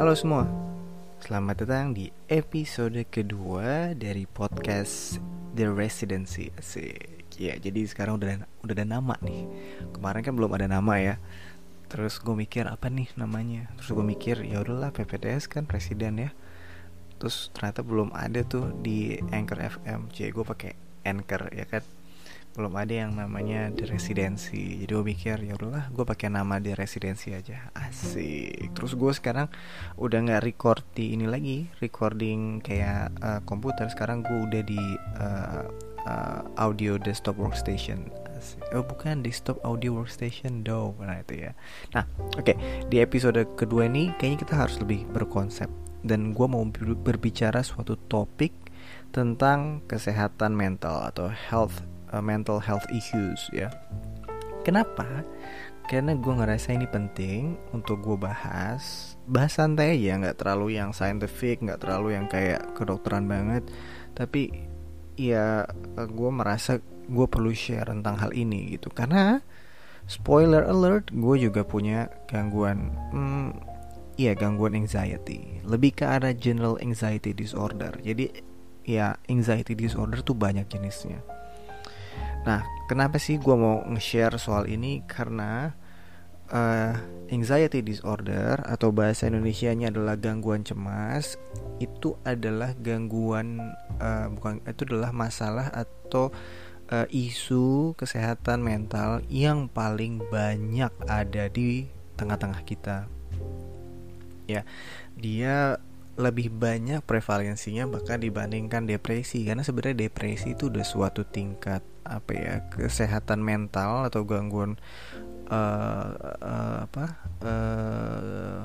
Halo semua, selamat datang di episode kedua dari podcast The Residency. Asik. Ya jadi sekarang udah udah ada nama nih. Kemarin kan belum ada nama ya. Terus gue mikir apa nih namanya? Terus gue mikir ya udahlah PPTS kan presiden ya. Terus ternyata belum ada tuh di Anchor FM Jadi gue pakai Anchor ya kan belum ada yang namanya The Residency jadi gue mikir ya udahlah gue pakai nama The Residency aja. Asik. Terus gue sekarang udah nggak record di ini lagi recording kayak uh, komputer. Sekarang gue udah di uh, uh, audio desktop workstation. Asik. oh bukan desktop audio workstation do nah itu ya. Nah oke. Okay. di episode kedua ini kayaknya kita harus lebih berkonsep. Dan gue mau berbicara suatu topik tentang kesehatan mental atau health uh, mental health issues ya. Kenapa? Karena gue ngerasa ini penting untuk gue bahas. Bahas santai aja, nggak terlalu yang scientific, nggak terlalu yang kayak kedokteran banget. Tapi ya gue merasa gue perlu share tentang hal ini gitu. Karena spoiler alert, gue juga punya gangguan hmm, Iya gangguan anxiety. Lebih ke arah general anxiety disorder. Jadi ya anxiety disorder tuh banyak jenisnya Nah, kenapa sih gue mau nge-share soal ini? Karena uh, anxiety disorder atau bahasa Indonesia-nya adalah gangguan cemas. Itu adalah gangguan uh, bukan itu adalah masalah atau uh, isu kesehatan mental yang paling banyak ada di tengah-tengah kita. Ya, dia lebih banyak prevalensinya bahkan dibandingkan depresi. Karena sebenarnya depresi itu udah suatu tingkat apa ya kesehatan mental atau gangguan uh, uh, apa uh,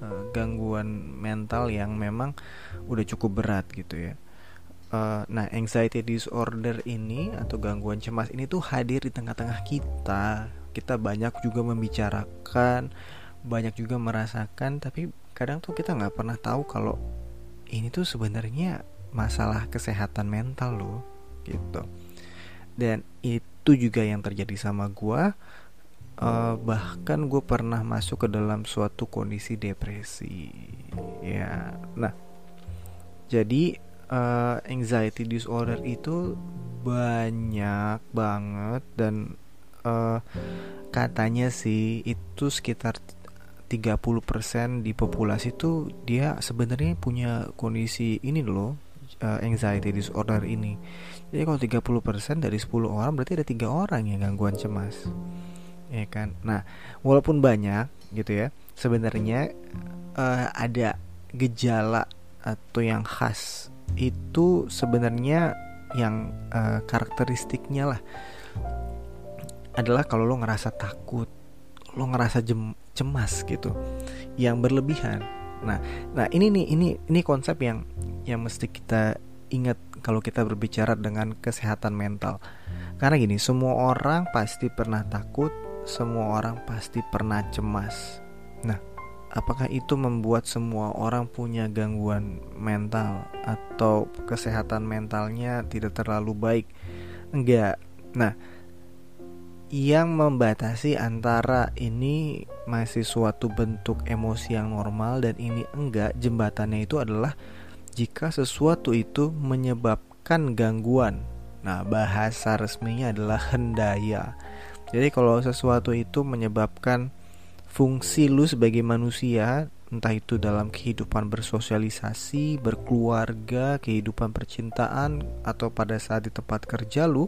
uh, gangguan mental yang memang udah cukup berat gitu ya. Nah anxiety disorder ini atau gangguan cemas ini tuh hadir di tengah-tengah kita. Kita banyak juga membicarakan banyak juga merasakan tapi kadang tuh kita nggak pernah tahu kalau ini tuh sebenarnya masalah kesehatan mental loh gitu. Dan itu juga yang terjadi sama gue uh, bahkan gue pernah masuk ke dalam suatu kondisi depresi ya. Nah jadi uh, anxiety disorder itu banyak banget dan uh, katanya sih itu sekitar 30% di populasi itu dia sebenarnya punya kondisi ini loh uh, anxiety disorder ini. Jadi kalau 30% dari 10 orang berarti ada tiga orang yang gangguan cemas. Ya kan? Nah, walaupun banyak gitu ya, sebenarnya uh, ada gejala atau yang khas itu sebenarnya yang uh, karakteristiknya lah adalah kalau lo ngerasa takut, lo ngerasa jem, cemas gitu yang berlebihan. Nah nah ini nih ini ini konsep yang yang mesti kita ingat kalau kita berbicara dengan kesehatan mental. Karena gini semua orang pasti pernah takut semua orang pasti pernah cemas. Nah apakah itu membuat semua orang punya gangguan mental atau kesehatan mentalnya tidak terlalu baik? Enggak. Nah yang membatasi antara ini masih suatu bentuk emosi yang normal dan ini enggak jembatannya itu adalah jika sesuatu itu menyebabkan gangguan. Nah, bahasa resminya adalah hendaya. Jadi kalau sesuatu itu menyebabkan fungsi lu sebagai manusia entah itu dalam kehidupan bersosialisasi, berkeluarga, kehidupan percintaan atau pada saat di tempat kerja lu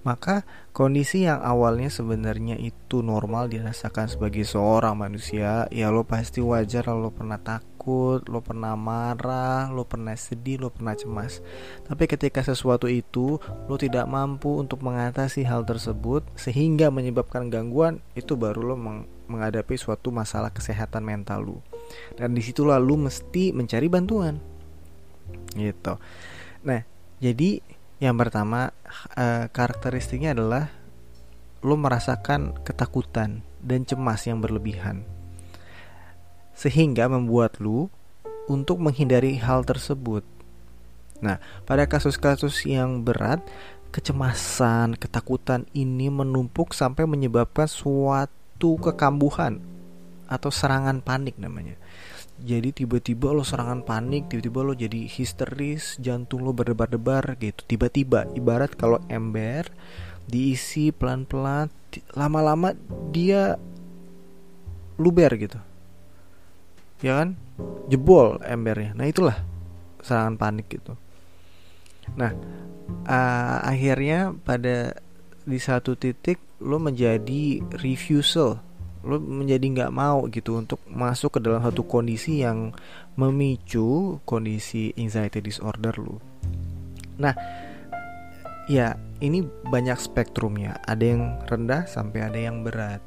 maka kondisi yang awalnya sebenarnya itu normal dirasakan sebagai seorang manusia ya lo pasti wajar lo pernah takut lo pernah marah lo pernah sedih lo pernah cemas. Tapi ketika sesuatu itu lo tidak mampu untuk mengatasi hal tersebut sehingga menyebabkan gangguan itu baru lo meng menghadapi suatu masalah kesehatan mental lo. Dan di situlah lo mesti mencari bantuan. Gitu. Nah jadi yang pertama uh, karakteristiknya adalah lo merasakan ketakutan dan cemas yang berlebihan. Sehingga membuat lo untuk menghindari hal tersebut. Nah, pada kasus-kasus yang berat, kecemasan, ketakutan ini menumpuk sampai menyebabkan suatu kekambuhan atau serangan panik namanya. Jadi tiba-tiba lo serangan panik tiba-tiba lo jadi histeris jantung lo berdebar-debar gitu. Tiba-tiba ibarat kalau ember diisi pelan-pelan lama-lama dia luber gitu. Ya kan? Jebol embernya. Nah itulah serangan panik gitu. Nah uh, akhirnya pada di satu titik lo menjadi refusal lo menjadi nggak mau gitu untuk masuk ke dalam satu kondisi yang memicu kondisi anxiety disorder lo. Nah, ya ini banyak spektrumnya. Ada yang rendah sampai ada yang berat.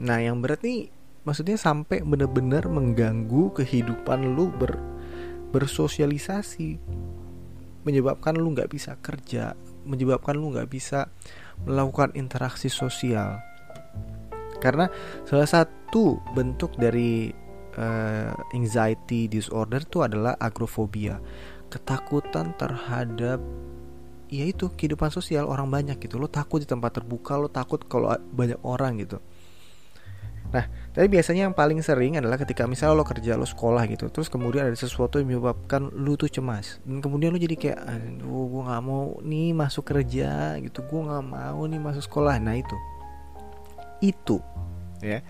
Nah, yang berat nih maksudnya sampai benar-benar mengganggu kehidupan lu ber bersosialisasi, menyebabkan lu nggak bisa kerja, menyebabkan lu nggak bisa melakukan interaksi sosial karena salah satu bentuk dari uh, anxiety disorder itu adalah agoraphobia ketakutan terhadap ya itu kehidupan sosial orang banyak gitu. Lo takut di tempat terbuka lo takut kalau banyak orang gitu. Nah, tapi biasanya yang paling sering adalah ketika misalnya lo kerja, lo sekolah gitu, terus kemudian ada sesuatu yang menyebabkan lo tuh cemas, dan kemudian lo jadi kayak, aduh, gue nggak mau nih masuk kerja gitu, gue nggak mau nih masuk sekolah. Nah itu, itu ya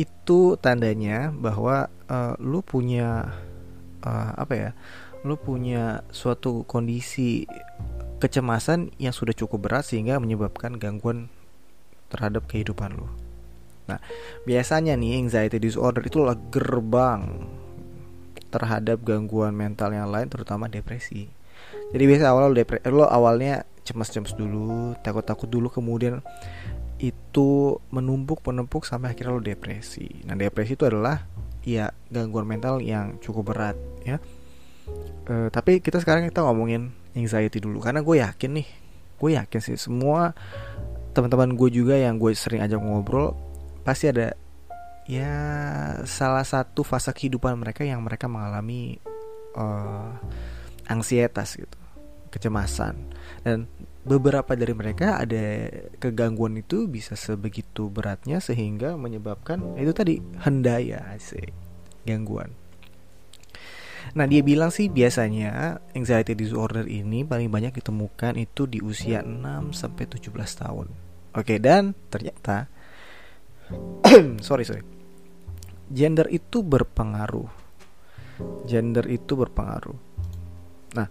itu tandanya bahwa uh, lu punya uh, apa ya lu punya suatu kondisi kecemasan yang sudah cukup berat sehingga menyebabkan gangguan terhadap kehidupan lu. Nah, biasanya nih anxiety disorder itu adalah gerbang terhadap gangguan mental yang lain terutama depresi. Jadi biasa awal lo, depre lo awalnya cemas-cemas dulu, takut-takut dulu kemudian itu menumpuk menumpuk sampai akhirnya lo depresi. Nah depresi itu adalah ya gangguan mental yang cukup berat ya. E, tapi kita sekarang kita ngomongin anxiety dulu karena gue yakin nih, gue yakin sih semua teman-teman gue juga yang gue sering ajak ngobrol pasti ada ya salah satu fase kehidupan mereka yang mereka mengalami uh, ansietas gitu, kecemasan dan beberapa dari mereka ada kegangguan itu bisa sebegitu beratnya sehingga menyebabkan itu tadi hendaya sih gangguan. Nah dia bilang sih biasanya anxiety disorder ini paling banyak ditemukan itu di usia 6 sampai 17 tahun. Oke dan ternyata sorry sorry gender itu berpengaruh. Gender itu berpengaruh. Nah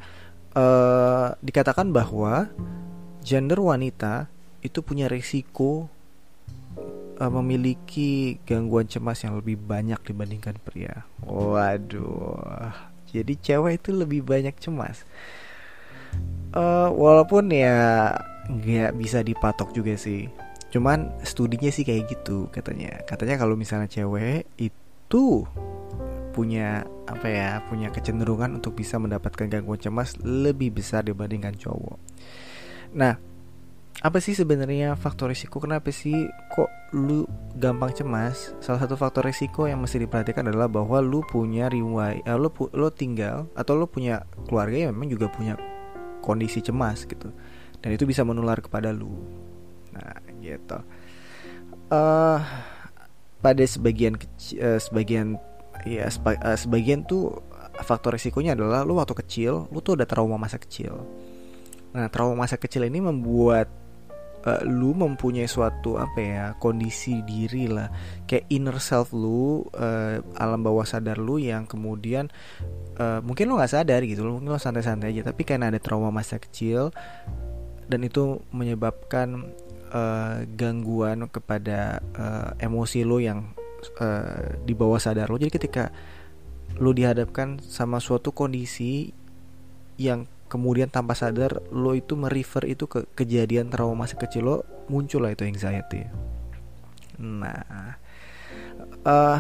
uh, dikatakan bahwa gender wanita itu punya risiko uh, memiliki gangguan cemas yang lebih banyak dibandingkan pria. Waduh, jadi cewek itu lebih banyak cemas. Uh, walaupun ya nggak bisa dipatok juga sih. Cuman studinya sih kayak gitu katanya. Katanya kalau misalnya cewek itu punya apa ya punya kecenderungan untuk bisa mendapatkan gangguan cemas lebih besar dibandingkan cowok. Nah, apa sih sebenarnya faktor risiko? Kenapa sih kok lu gampang cemas? Salah satu faktor risiko yang mesti diperhatikan adalah bahwa lu punya riwayat, eh, lu lu tinggal atau lu punya keluarga yang memang juga punya kondisi cemas gitu, dan itu bisa menular kepada lu. Nah, gitu. Uh, pada sebagian uh, sebagian ya uh, sebagian tuh faktor risikonya adalah lu waktu kecil lu tuh udah trauma masa kecil nah trauma masa kecil ini membuat uh, lu mempunyai suatu apa ya kondisi diri lah. Kayak inner self lu uh, alam bawah sadar lu yang kemudian uh, mungkin lu nggak sadar gitu lu mungkin lu santai-santai aja tapi karena ada trauma masa kecil dan itu menyebabkan uh, gangguan kepada uh, emosi lu yang uh, di bawah sadar lo jadi ketika lo dihadapkan sama suatu kondisi yang kemudian tanpa sadar lo itu merefer itu ke kejadian trauma masa kecil lo muncul lah itu anxiety. Nah uh,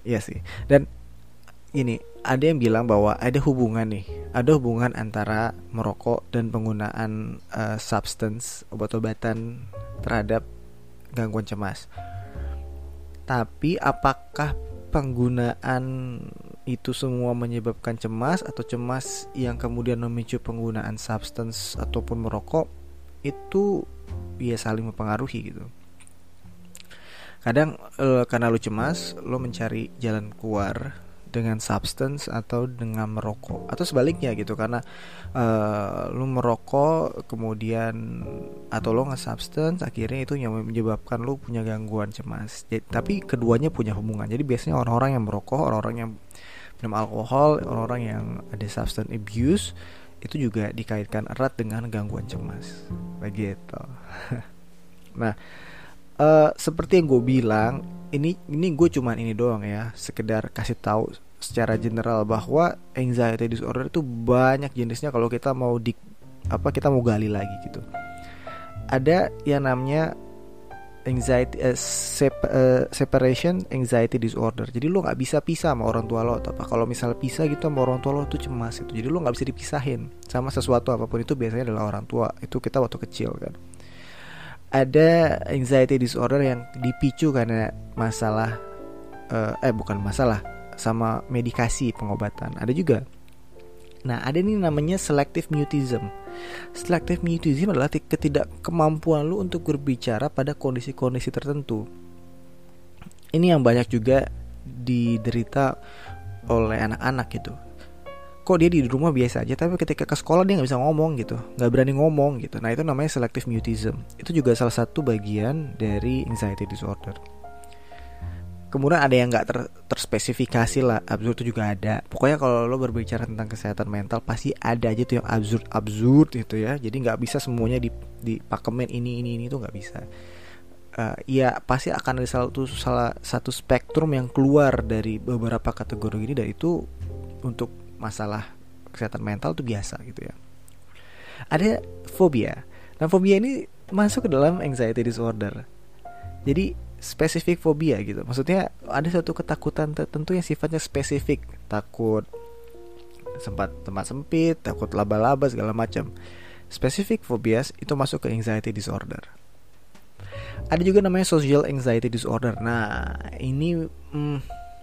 iya sih. Dan ini ada yang bilang bahwa ada hubungan nih ada hubungan antara merokok dan penggunaan uh, substance obat-obatan terhadap gangguan cemas. Tapi apakah penggunaan itu semua menyebabkan cemas atau cemas yang kemudian memicu penggunaan substance ataupun merokok itu ya saling mempengaruhi gitu. Kadang e, karena lu cemas, lo mencari jalan keluar dengan substance atau dengan merokok. Atau sebaliknya gitu karena uh, lu merokok kemudian atau lo nge substance akhirnya itu yang menyebabkan lu punya gangguan cemas. Jadi, tapi keduanya punya hubungan. Jadi biasanya orang-orang yang merokok orang-orang yang minum alkohol orang-orang yang ada substance abuse itu juga dikaitkan erat dengan gangguan cemas. Begitu. Nah uh, seperti yang gue bilang ini ini gue cuman ini doang ya sekedar kasih tahu secara general bahwa anxiety disorder itu banyak jenisnya kalau kita mau di apa kita mau gali lagi gitu. Ada yang namanya anxiety uh, sep, uh, separation anxiety disorder. Jadi lo nggak bisa pisah sama orang tua lo atau apa. Kalau misal pisah gitu sama orang tua lo tuh cemas itu jadi lo nggak bisa dipisahin sama sesuatu apa pun. Itu biasanya adalah orang tua. Itu kita waktu kecil kan. Ada anxiety disorder yang dipicu karena masalah uh, eh bukan masalah sama medikasi pengobatan. Ada juga. Nah, ada nih namanya selective mutism. Selective mutism adalah ketidakkemampuan lu untuk berbicara pada kondisi-kondisi tertentu. Ini yang banyak juga diderita oleh anak-anak gitu kok dia di rumah biasa aja tapi ketika ke sekolah dia nggak bisa ngomong gitu nggak berani ngomong gitu nah itu namanya selective mutism itu juga salah satu bagian dari anxiety disorder kemudian ada yang nggak ter, terspesifikasi lah absurd itu juga ada pokoknya kalau lo berbicara tentang kesehatan mental pasti ada aja tuh yang absurd absurd gitu ya jadi nggak bisa semuanya di di pakemen ini ini ini tuh nggak bisa uh, ya pasti akan ada satu salah satu spektrum yang keluar dari beberapa kategori ini dan itu untuk masalah kesehatan mental tuh biasa gitu ya. Ada fobia. Nah, fobia ini masuk ke dalam anxiety disorder. Jadi spesifik fobia gitu. Maksudnya ada suatu ketakutan tertentu yang sifatnya spesifik, takut sempat tempat sempit, takut laba-laba segala macam. Spesifik fobias itu masuk ke anxiety disorder. Ada juga namanya social anxiety disorder. Nah, ini hmm,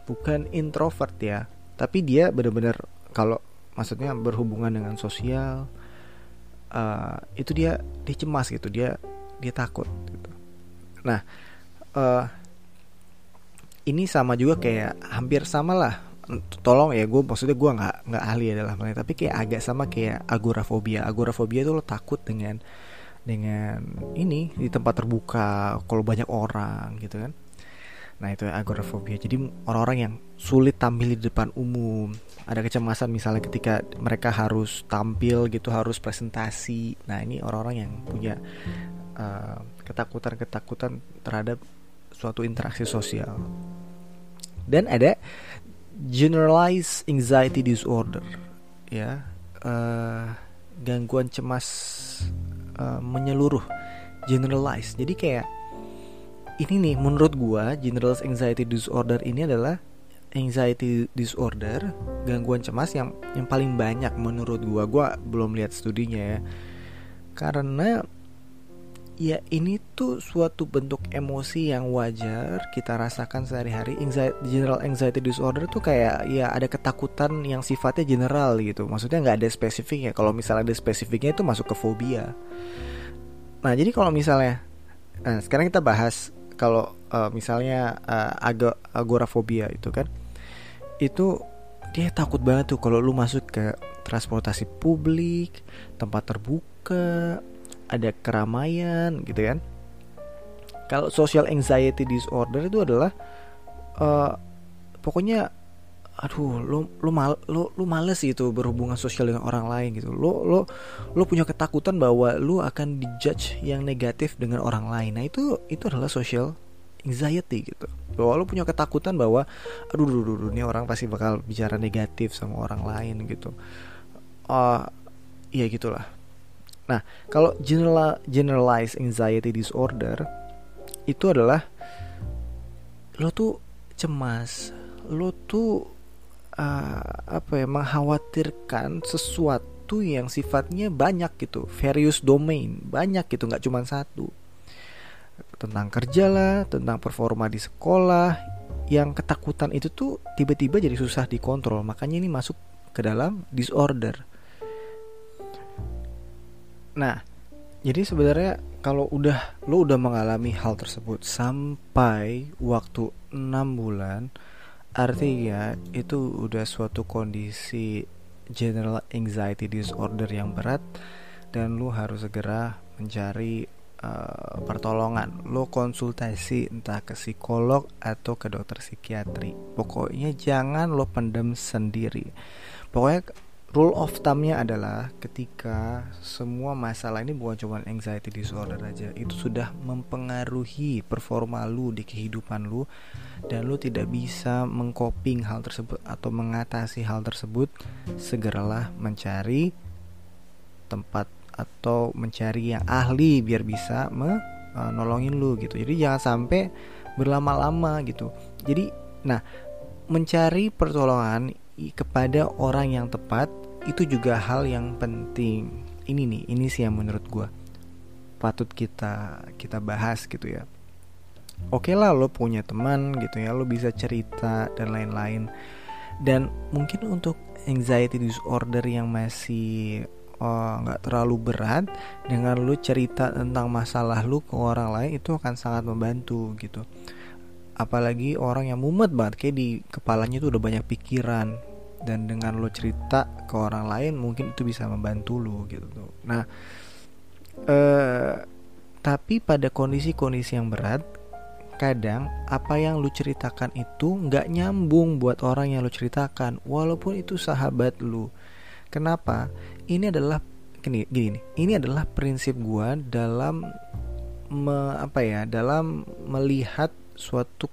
bukan introvert ya, tapi dia benar-benar kalau maksudnya berhubungan dengan sosial uh, itu dia dia cemas gitu dia dia takut gitu nah uh, ini sama juga kayak hampir sama lah tolong ya gue maksudnya gue nggak nggak ahli adalah hal tapi kayak agak sama kayak agorafobia agorafobia itu lo takut dengan dengan ini di tempat terbuka kalau banyak orang gitu kan Nah itu agorafobia. Jadi orang-orang yang sulit tampil di depan umum. Ada kecemasan misalnya ketika mereka harus tampil gitu, harus presentasi. Nah ini orang-orang yang punya ketakutan uh, ketakutan-ketakutan terhadap suatu interaksi sosial. Dan ada generalized anxiety disorder, ya uh, gangguan cemas uh, menyeluruh, generalized. Jadi kayak ini nih menurut gua general anxiety disorder ini adalah anxiety disorder gangguan cemas yang yang paling banyak menurut gua gua belum lihat studinya ya karena ya ini tuh suatu bentuk emosi yang wajar kita rasakan sehari-hari. Anxiety, general anxiety disorder tuh kayak ya ada ketakutan yang sifatnya general gitu. Maksudnya nggak ada spesifiknya. Kalau misalnya ada spesifiknya itu masuk ke fobia. Nah jadi kalau misalnya nah sekarang kita bahas kalau uh, misalnya uh, ag agorafobia itu kan itu dia takut banget tuh kalau lu masuk ke transportasi publik tempat terbuka ada keramaian gitu kan. Kalau social anxiety disorder itu adalah uh, pokoknya aduh lo lo mal lo lo males gitu berhubungan sosial dengan orang lain gitu. Lo lo lo punya ketakutan bahwa lo akan dijudge yang negatif dengan orang lain. Nah itu itu adalah social anxiety gitu. Bahwa lo punya ketakutan bahwa aduh aduh, aduh, aduh ini orang pasti bakal bicara negatif sama orang lain gitu. Uh, iya gitulah nah kalau general generalized anxiety disorder itu adalah lo tuh cemas lo tuh uh, apa ya mengkhawatirkan sesuatu yang sifatnya banyak gitu various domain banyak gitu nggak cuma satu. Tentang kerja lah tentang performa di sekolah yang ketakutan itu tuh tiba-tiba jadi susah dikontrol. Makanya ini masuk ke dalam disorder nah jadi sebenarnya kalau udah lo udah mengalami hal tersebut sampai waktu 6 bulan artinya itu udah suatu kondisi general anxiety disorder yang berat dan lu harus segera mencari uh, pertolongan. Lo konsultasi entah ke psikolog atau ke dokter psikiatri. Pokoknya jangan lo pendem sendiri. Pokoknya rule of thumbnya adalah ketika semua masalah ini bukan cuma anxiety disorder aja itu sudah mempengaruhi performa lu di kehidupan lu dan lu tidak bisa mengcoping hal tersebut atau mengatasi hal tersebut. Segeralah mencari tempat atau mencari yang ahli biar bisa menolongin lu gitu. Jadi jangan sampai berlama-lama gitu. Jadi nah mencari pertolongan kepada orang yang tepat itu juga hal yang penting. Ini nih ini sih yang menurut gue patut kita kita bahas gitu ya. Oke okay lah lo punya teman gitu ya lo bisa cerita dan lain-lain. Dan mungkin untuk anxiety disorder yang masih oh, nggak oh, terlalu berat dengan lo cerita tentang masalah lo ke orang lain itu akan sangat membantu gitu. Apalagi orang yang mumet banget kayak di kepalanya itu udah banyak pikiran dan dengan lo cerita ke orang lain mungkin itu bisa membantu lo gitu tuh. Nah eh, tapi pada kondisi-kondisi yang berat kadang apa yang lu ceritakan itu nggak nyambung buat orang yang lu ceritakan walaupun itu sahabat lu kenapa? Ini adalah gini gini ini adalah prinsip gua dalam me, apa ya dalam melihat suatu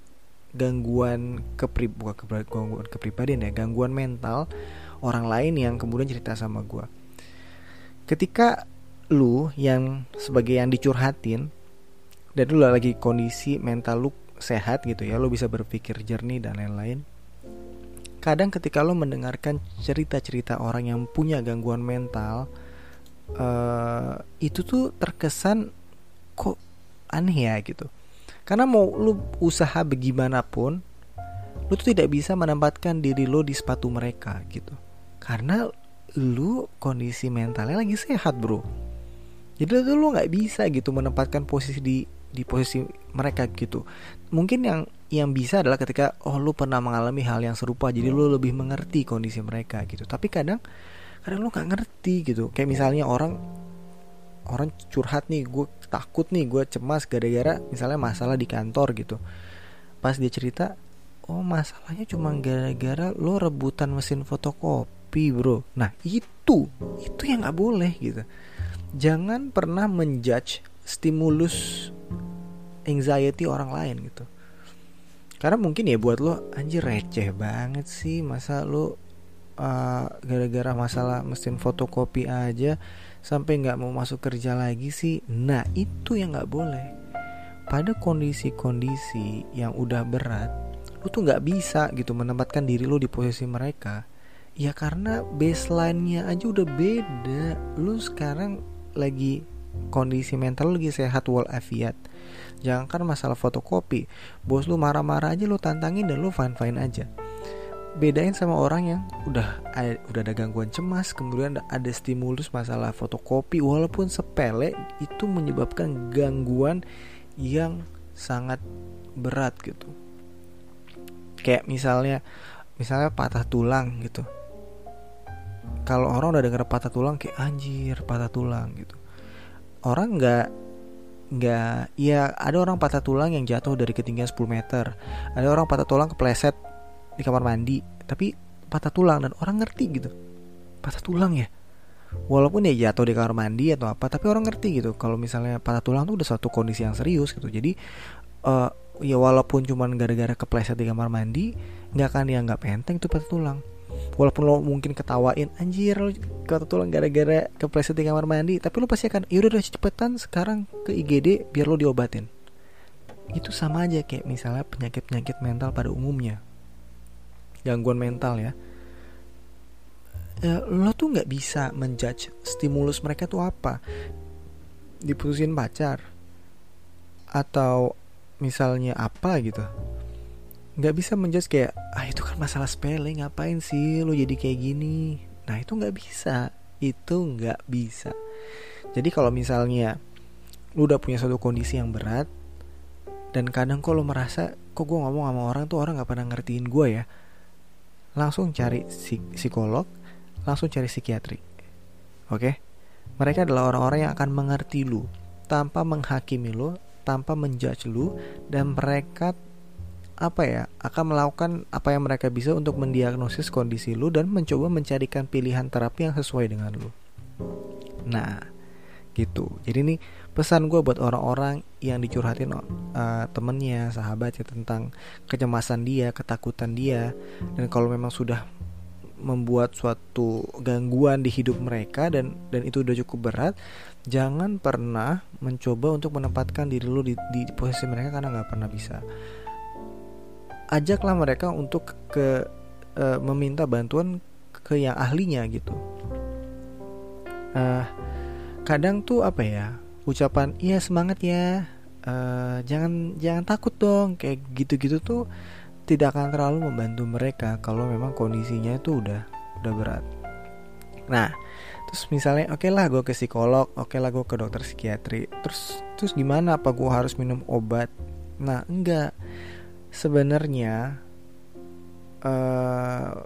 gangguan kepri bukan gangguan kepribadian ya gangguan mental orang lain yang kemudian cerita sama gue ketika lu yang sebagai yang dicurhatin dan lu lagi kondisi mental lu sehat gitu ya lu bisa berpikir jernih dan lain-lain kadang ketika lu mendengarkan cerita-cerita orang yang punya gangguan mental uh, itu tuh terkesan kok aneh ya gitu karena mau lu usaha bagaimanapun, lu tuh tidak bisa menempatkan diri lo di sepatu mereka gitu. Karena lu kondisi mentalnya lagi sehat bro. Jadi lu nggak bisa gitu menempatkan posisi di di posisi mereka gitu. Mungkin yang yang bisa adalah ketika oh lu pernah mengalami hal yang serupa, jadi lu lebih mengerti kondisi mereka gitu. Tapi kadang kadang lu nggak ngerti gitu. Kayak misalnya orang orang curhat nih gue takut nih gue cemas gara-gara misalnya masalah di kantor gitu. Pas dia cerita oh masalahnya cuma gara-gara lo rebutan mesin fotokopi bro. Nah itu itu yang nggak boleh gitu. Jangan pernah menjudge stimulus anxiety orang lain gitu. Karena mungkin ya buat lo anjir receh banget sih masa lo uh, gara-gara masalah mesin fotokopi aja sampai nggak mau masuk kerja lagi sih. Nah itu yang nggak boleh. Pada kondisi-kondisi yang udah berat lu tuh nggak bisa gitu menempatkan diri lu di posisi mereka. Ya karena baseline-nya aja udah beda. Lu sekarang lagi kondisi mental lu lagi sehat walafiat. Jangan kan masalah fotokopi bos lu marah-marah aja lu tantangin dan lu fine-fine aja bedain sama orang yang udah ada, udah ada gangguan cemas kemudian ada stimulus masalah fotokopi walaupun sepele itu menyebabkan gangguan yang sangat berat gitu. Kayak misalnya misalnya patah tulang gitu. Kalau orang udah denger patah tulang kayak anjir patah tulang gitu. Orang nggak nggak ya ada orang patah tulang yang jatuh dari ketinggian 10 meter. Ada orang patah tulang kepleset di kamar mandi tapi patah tulang dan orang ngerti gitu. Patah tulang ya? Walaupun ya jatuh di kamar mandi atau apa tapi orang ngerti gitu. Kalau misalnya patah tulang tuh udah satu kondisi yang serius gitu. Jadi uh, ya walaupun cuman gara-gara kepleset di kamar mandi nggak akan dianggap enteng itu patah tulang. Walaupun lo mungkin ketawain anjir lo patah tulang gara-gara kepleset di kamar mandi. Tapi lo pasti akan yaudah udah cepetan sekarang ke IGD biar lo diobatin. Itu sama aja kayak misalnya penyakit-penyakit mental pada umumnya gangguan mental ya. Ya, lo tuh nggak bisa menjudge stimulus mereka tuh apa? Diputusin pacar atau misalnya apa gitu. Nggak bisa menjudge kayak ah itu kan masalah sepele ngapain sih lo jadi kayak gini? Nah itu nggak bisa. Itu nggak bisa. Jadi kalau misalnya lo udah punya suatu kondisi yang berat dan kadang kok lo merasa kok gue ngomong sama orang tuh orang nggak pernah ngertiin gue ya langsung cari psikolog langsung cari psikiatri oke mereka adalah orang-orang yang akan mengerti lu tanpa menghakimi lu tanpa menjudge lu dan mereka apa ya akan melakukan apa yang mereka bisa untuk mendiagnosis kondisi lu dan mencoba mencarikan pilihan terapi yang sesuai dengan lu. Nah, gitu. Jadi ini pesan gue buat orang-orang yang dicurhatin uh, temennya, sahabatnya tentang kecemasan dia, ketakutan dia, dan kalau memang sudah membuat suatu gangguan di hidup mereka dan dan itu udah cukup berat, jangan pernah mencoba untuk menempatkan diri lu di, di posisi mereka karena nggak pernah bisa ajaklah mereka untuk ke uh, meminta bantuan ke yang ahlinya gitu. Uh, kadang tuh apa ya ucapan iya semangat ya uh, jangan jangan takut dong kayak gitu-gitu tuh tidak akan terlalu membantu mereka kalau memang kondisinya itu udah udah berat. Nah, terus misalnya oke okay lah gue ke psikolog, oke okay lah gue ke dokter psikiatri. Terus terus gimana? Apa gue harus minum obat? Nah, enggak sebenarnya uh,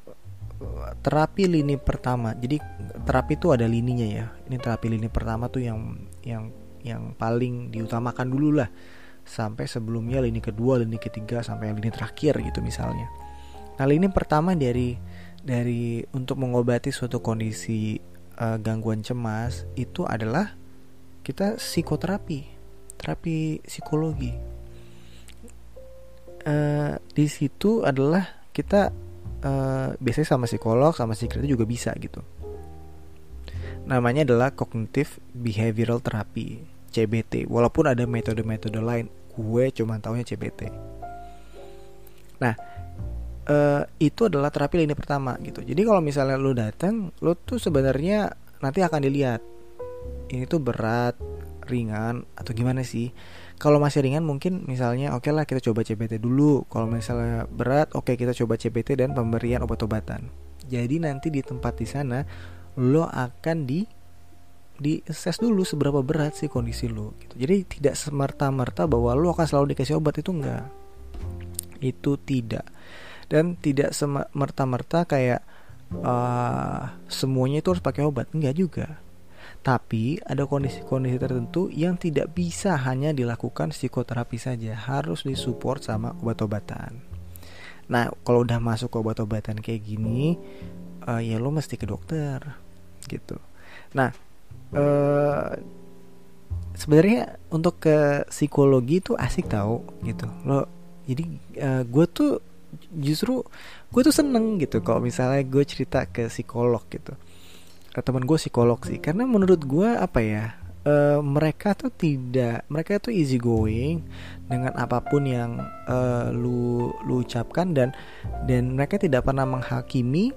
terapi lini pertama. Jadi terapi itu ada lininya ya. Ini terapi lini pertama tuh yang yang yang paling diutamakan dulu lah. Sampai sebelumnya lini kedua, lini ketiga sampai lini terakhir gitu misalnya. Nah, lini pertama dari dari untuk mengobati suatu kondisi uh, gangguan cemas itu adalah kita psikoterapi, terapi psikologi. Uh, di situ adalah kita uh, biasanya sama psikolog sama psikiater juga bisa gitu. Namanya adalah cognitive behavioral therapy CBT walaupun ada metode-metode lain gue cuma taunya CBT nah uh, itu adalah terapi lini pertama gitu. Jadi kalau misalnya lo datang lo tuh sebenarnya nanti akan dilihat ini tuh berat ringan atau gimana sih? Kalau masih ringan mungkin misalnya oke okay lah kita coba CBT dulu. Kalau misalnya berat oke okay, kita coba CBT dan pemberian obat-obatan. Jadi nanti di tempat di sana lo akan di di assess dulu seberapa berat sih kondisi lo gitu. jadi tidak semerta-merta bahwa lo akan selalu dikasih obat itu enggak itu tidak dan tidak semerta-merta kayak uh, semuanya itu harus pakai obat enggak juga tapi ada kondisi-kondisi tertentu yang tidak bisa hanya dilakukan psikoterapi saja, harus disupport sama obat-obatan. Nah, kalau udah masuk ke obat-obatan kayak gini, uh, ya lo mesti ke dokter, gitu. Nah, uh, sebenarnya untuk ke psikologi itu asik tau, gitu. Lo, jadi uh, eh, gue tuh justru gue tuh seneng gitu kalau misalnya gue cerita ke psikolog gitu. Teman gue psikolog sih. Karena menurut gue apa ya uh, mereka tuh tidak mereka tuh easy going dengan apa pun yang uh, lu lu ucapkan dan dan mereka tidak pernah menghakimi.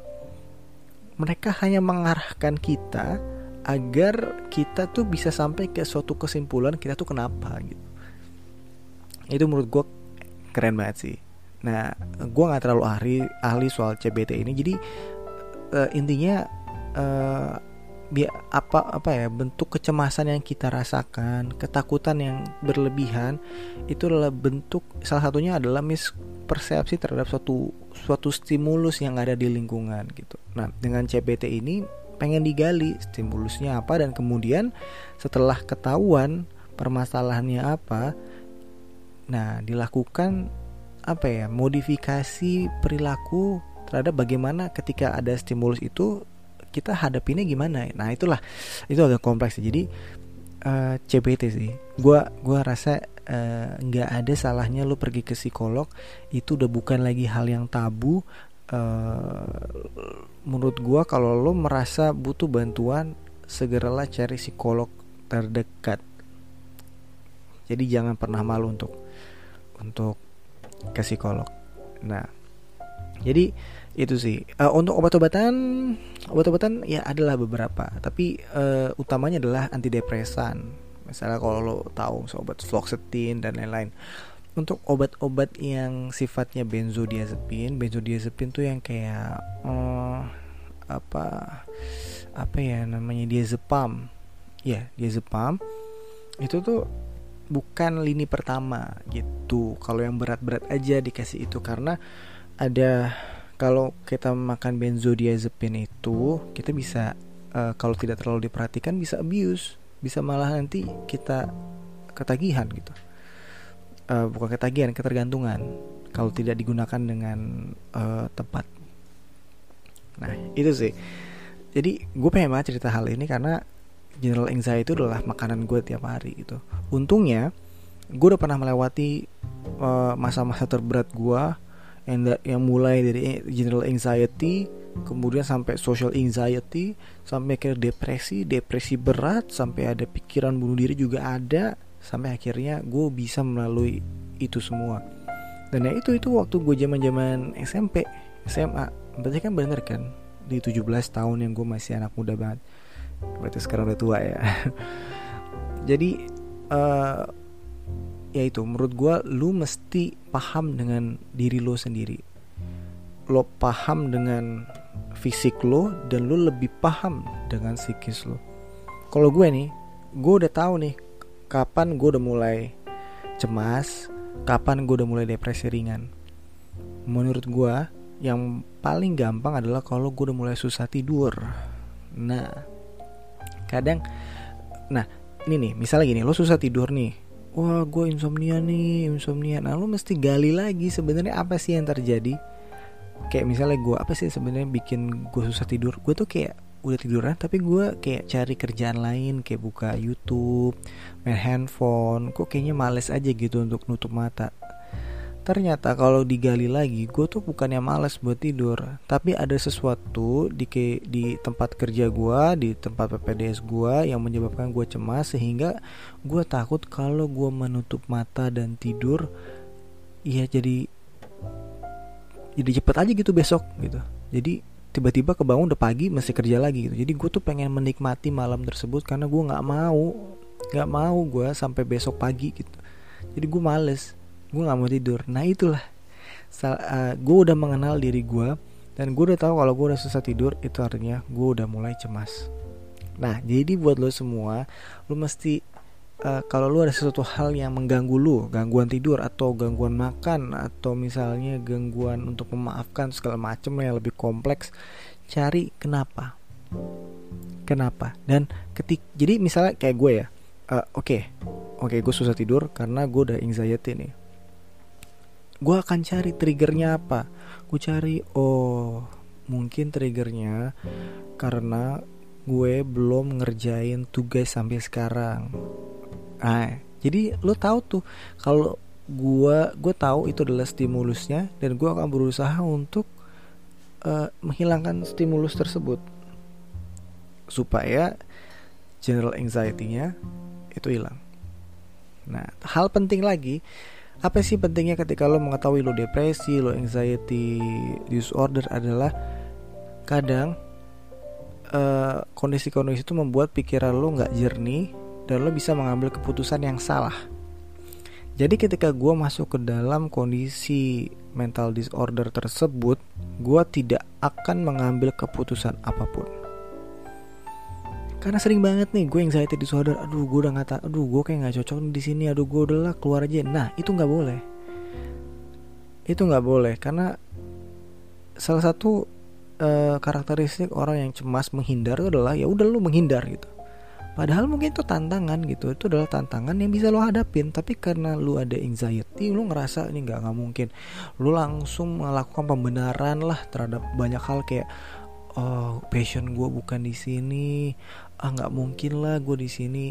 Mereka hanya mengarahkan kita agar kita tuh bisa sampai ke suatu kesimpulan kita tuh kenapa gitu. Itu menurut gue keren banget sih. Nah gue nggak terlalu ahli ahli soal CBT ini. Jadi uh, intinya uh, apa apa ya bentuk kecemasan yang kita rasakan, ketakutan yang berlebihan itu adalah bentuk salah satunya adalah mispersepsi terhadap suatu suatu stimulus yang ada di lingkungan gitu. Nah, dengan CBT ini pengen digali stimulusnya apa dan kemudian setelah ketahuan permasalahannya apa, nah dilakukan apa ya modifikasi perilaku terhadap bagaimana ketika ada stimulus itu kita hadapinnya gimana. Nah itulah itu agak kompleks jadi uh, eh, CBT sih. Gua gua rasa eh, nggak uh, ada salahnya lo pergi ke psikolog. Itu udah bukan lagi hal yang tabu uh, menurut gua kalau lo merasa butuh bantuan segeralah cari psikolog terdekat. Jadi jangan pernah malu untuk untuk ke psikolog. Nah jadi itu sih. Uh, untuk obat-obatan obat-obatan ya adalah beberapa. Tapi uh, utamanya adalah antidepresan. Misalnya kalau lo tahu obat fluoxetine dan lain-lain untuk obat-obat yang sifatnya benzodiazepin. Benzodiazepin tuh yang kayak uh, apa apa ya namanya diazepam. Ya diazepam. Itu tuh bukan lini pertama gitu. Kalau yang berat-berat aja dikasih itu. Karena ada kalau kita makan benzodiazepine itu kita bisa uh, kalau tidak terlalu diperhatikan bisa abuse. Bisa malah nanti kita ketagihan gitu uh, bukan ketagihan ketergantungan kalau tidak digunakan dengan uh, tepat. Nah itu sih. Jadi gue pengen banget cerita hal ini karena general anxiety itu adalah makanan gue tiap hari gitu. Untungnya gue udah pernah melewati eh, masa-masa uh, terberat gue yang yang mulai dari general anxiety kemudian sampai social anxiety sampai ke depresi depresi berat sampai ada pikiran bunuh diri juga ada sampai akhirnya gue bisa melalui itu semua. Dan ya itu itu waktu gue zaman zaman SMP SMA berarti kan bener kan? Di 17 tahun yang gue masih anak muda banget. Berarti sekarang udah tua ya. Jadi uh, ya itu menurut gue lu mesti paham dengan diri lo sendiri. Lo paham dengan fisik lo dan lo lebih paham dengan psikis lo kalau gue nih gue udah tahu nih kapan gue udah mulai cemas? Kapan gue udah mulai depresi ringan? Menurut gue yang paling gampang adalah kalau gue udah mulai susah tidur. Nah kadang nah ini nih misalnya gini lo susah tidur nih. Wah gue insomnia nih insomnia. Nah lo mesti gali lagi sebenarnya apa sih yang terjadi? Kayak misalnya gue apa sih sebenarnya bikin gue susah tidur? Gue tuh kayak udah tiduran tapi gue kayak cari kerjaan lain kayak buka YouTube main handphone kok kayaknya males aja gitu untuk nutup mata Ternyata kalau digali lagi, gue tuh bukannya males buat tidur, tapi ada sesuatu di ke, di tempat kerja gue, di tempat PPDS gue yang menyebabkan gue cemas sehingga gue takut kalau gue menutup mata dan tidur, ya jadi jadi cepet aja gitu besok gitu. Jadi tiba-tiba kebangun udah pagi masih kerja lagi gitu. Jadi gue tuh pengen menikmati malam tersebut karena gue nggak mau, nggak mau gue sampai besok pagi gitu. Jadi gue males gue nggak mau tidur nah itulah uh, eh, gue udah mengenal diri gue dan gue udah tahu kalau gue udah susah tidur itu artinya gue udah mulai cemas nah jadi buat lo semua lo mesti uh, kalau lo ada sesuatu hal yang mengganggu lo gangguan tidur atau gangguan makan atau misalnya gangguan untuk memaafkan segala macam yang lebih kompleks cari kenapa. Kenapa? Dan ketik jadi misalnya kayak gue ya uh, oke okay. oke okay, gue susah tidur karena gue udah anxiety nih. Gue akan cari triggernya apa? Gue cari oh mungkin triggernya karena gue belum ngerjain tugas sampai sekarang ah jadi lo tahu tuh kalau gue gue tahu itu adalah stimulusnya dan gue akan berusaha untuk uh, menghilangkan stimulus tersebut supaya general anxiety-nya itu hilang. Nah, hal penting lagi apa sih pentingnya ketika lo mengetahui lo depresi, lo anxiety disorder adalah kadang eh, kondisi-kondisi itu membuat pikiran lo nggak jernih dan lo bisa mengambil keputusan yang salah. Jadi ketika gue masuk ke dalam kondisi mental disorder tersebut, gue tidak akan mengambil keputusan apa pun. Karena sering banget nih gue anxiety disorder aduh gue udah nggak aduh gue kayak nggak cocok di sini aduh gue udah lah keluar aja. Nah itu nggak boleh. Itu nggak boleh karena salah satu uh, karakteristik orang yang cemas menghindar itu adalah ya udah lu menghindar gitu padahal mungkin itu tantangan gitu. Itu adalah tantangan yang bisa lo hadapin. Tapi karena lu ada anxiety lu ngerasa ini nggak nggak mungkin. Lu langsung melakukan pembenaran lah terhadap banyak hal kayak oh passion gue bukan di sini. Ah nggak mungkin lah gue di sini.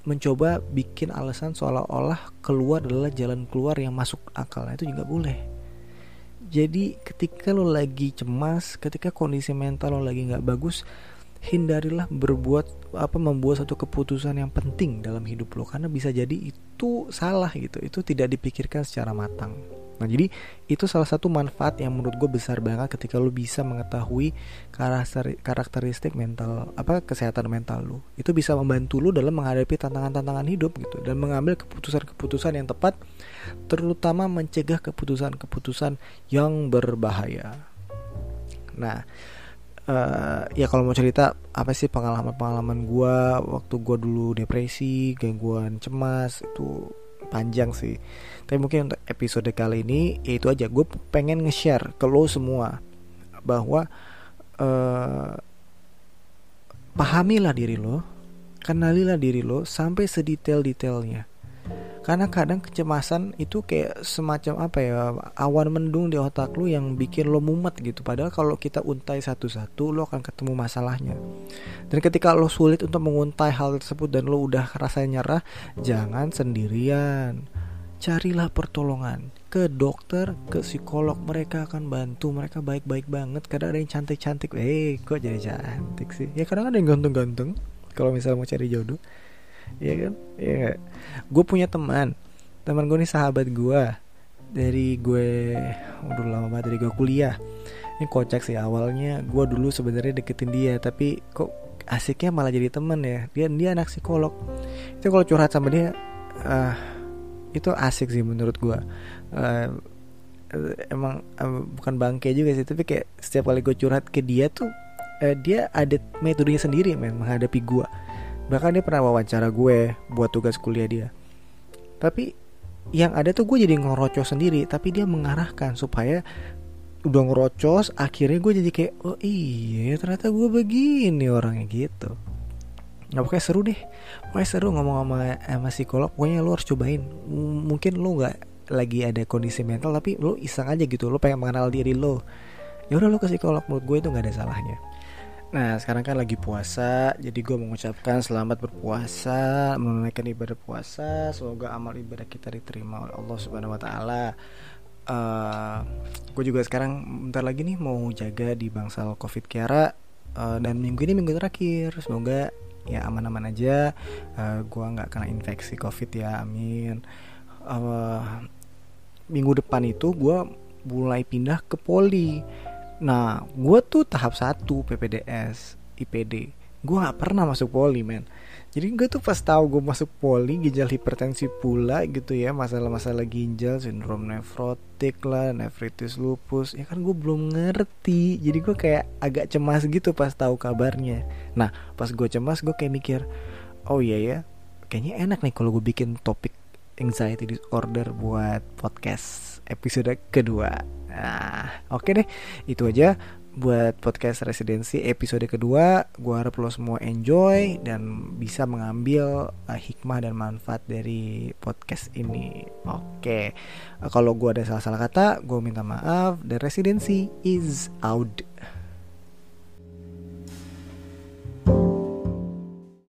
Mencoba bikin alasan seolah-olah keluar adalah jalan keluar yang masuk akal. Nah, itu juga boleh. Jadi ketika lo lagi cemas ketika kondisi mental lo lagi nggak bagus hindarilah berbuat apa membuat satu keputusan yang penting dalam hidup lo karena bisa jadi itu salah gitu itu tidak dipikirkan secara matang Nah jadi itu salah satu manfaat yang menurut gue besar banget ketika lo bisa mengetahui karakteristik mental apa kesehatan mental lo. Itu bisa membantu lo dalam menghadapi tantangan-tantangan hidup gitu dan mengambil keputusan-keputusan yang tepat, terutama mencegah keputusan-keputusan yang berbahaya. Nah uh, ya kalau mau cerita apa sih pengalaman-pengalaman gue waktu gue dulu depresi, gangguan cemas itu panjang sih. Tapi mungkin untuk episode kali ini ya itu aja. Gue pengen nge-share ke lo semua bahwa uh, pahamilah diri lo, kenalilah diri lo sampai sedetail-detailnya karena kadang kecemasan itu kayak semacam apa ya awan mendung di otak lu yang bikin lo mumet gitu. Padahal kalau kita untai satu-satu lo akan ketemu masalahnya. Dan ketika lo sulit untuk menguntai hal tersebut dan lo udah rasanya nyerah jangan sendirian. Carilah pertolongan ke dokter, ke psikolog. Mereka akan bantu mereka baik-baik banget. Kadang ada yang cantik-cantik eh kok jadi cantik sih? Ya kadang ada yang ganteng-ganteng kalau misalnya mau cari jodoh Iya kan? Iya Gue punya teman. Teman gue nih sahabat gue Dari gue Udah lama banget dari gue kuliah. Ini kocak sih awalnya Gue dulu sebenarnya deketin dia Tapi kok asiknya malah jadi temen ya? Dia dia anak psikolog. Itu kalau curhat sama dia uh, Itu asik sih menurut gue uh, Emang uh, bukan bangke juga sih Tapi kayak setiap kali gue curhat ke dia tuh uh, Dia ada metodenya sendiri men Menghadapi gue bahkan dia pernah wawancara gue buat tugas kuliah dia. Tapi yang ada tuh gue jadi ngerocos sendiri tapi dia mengarahkan supaya udah ngerocos akhirnya gue jadi kayak oh iya ternyata gue begini orangnya gitu. Nah pokoknya seru deh. Pokoknya seru ngomong sama, sama psikolog. Pokoknya lo harus cobain. Mungkin lo gak lagi ada kondisi mental Tapi lo iseng aja gitu. Lo pengen mengenal diri lo Ya udah lo ke psikolog. Menurut gue itu gak ada salahnya Nah sekarang kan lagi puasa Jadi gue mengucapkan selamat berpuasa Menunaikan ibadah puasa. Semoga amal ibadah kita diterima oleh Allah Subhanahu Wa Taala. Uh, gue juga sekarang bentar lagi nih mau jaga di bangsal covid Kiara uh, Dan minggu ini minggu terakhir. Semoga ya aman-aman aja. Uh, Gue gak kena infeksi covid ya amin. Uh, Minggu depan itu gue mulai pindah ke poli Nah, gue tuh tahap satu PPDS, IPD. Gue nggak pernah masuk poli, men. Jadi gue tuh pas tahu gue masuk poli ginjal hipertensi pula gitu ya masalah-masalah ginjal sindrom nefrotik lah nefritis lupus ya kan gue belum ngerti jadi gue kayak agak cemas gitu pas tahu kabarnya nah pas gue cemas gue kayak mikir oh iya ya kayaknya enak nih kalau gue bikin topik anxiety disorder buat podcast episode kedua Nah, oke okay deh, itu aja buat podcast residensi episode kedua. Gua harap lo semua enjoy dan bisa mengambil uh, hikmah dan manfaat dari podcast ini. Oke, okay. uh, kalau gua ada salah-salah kata, gue minta maaf. The residency is out.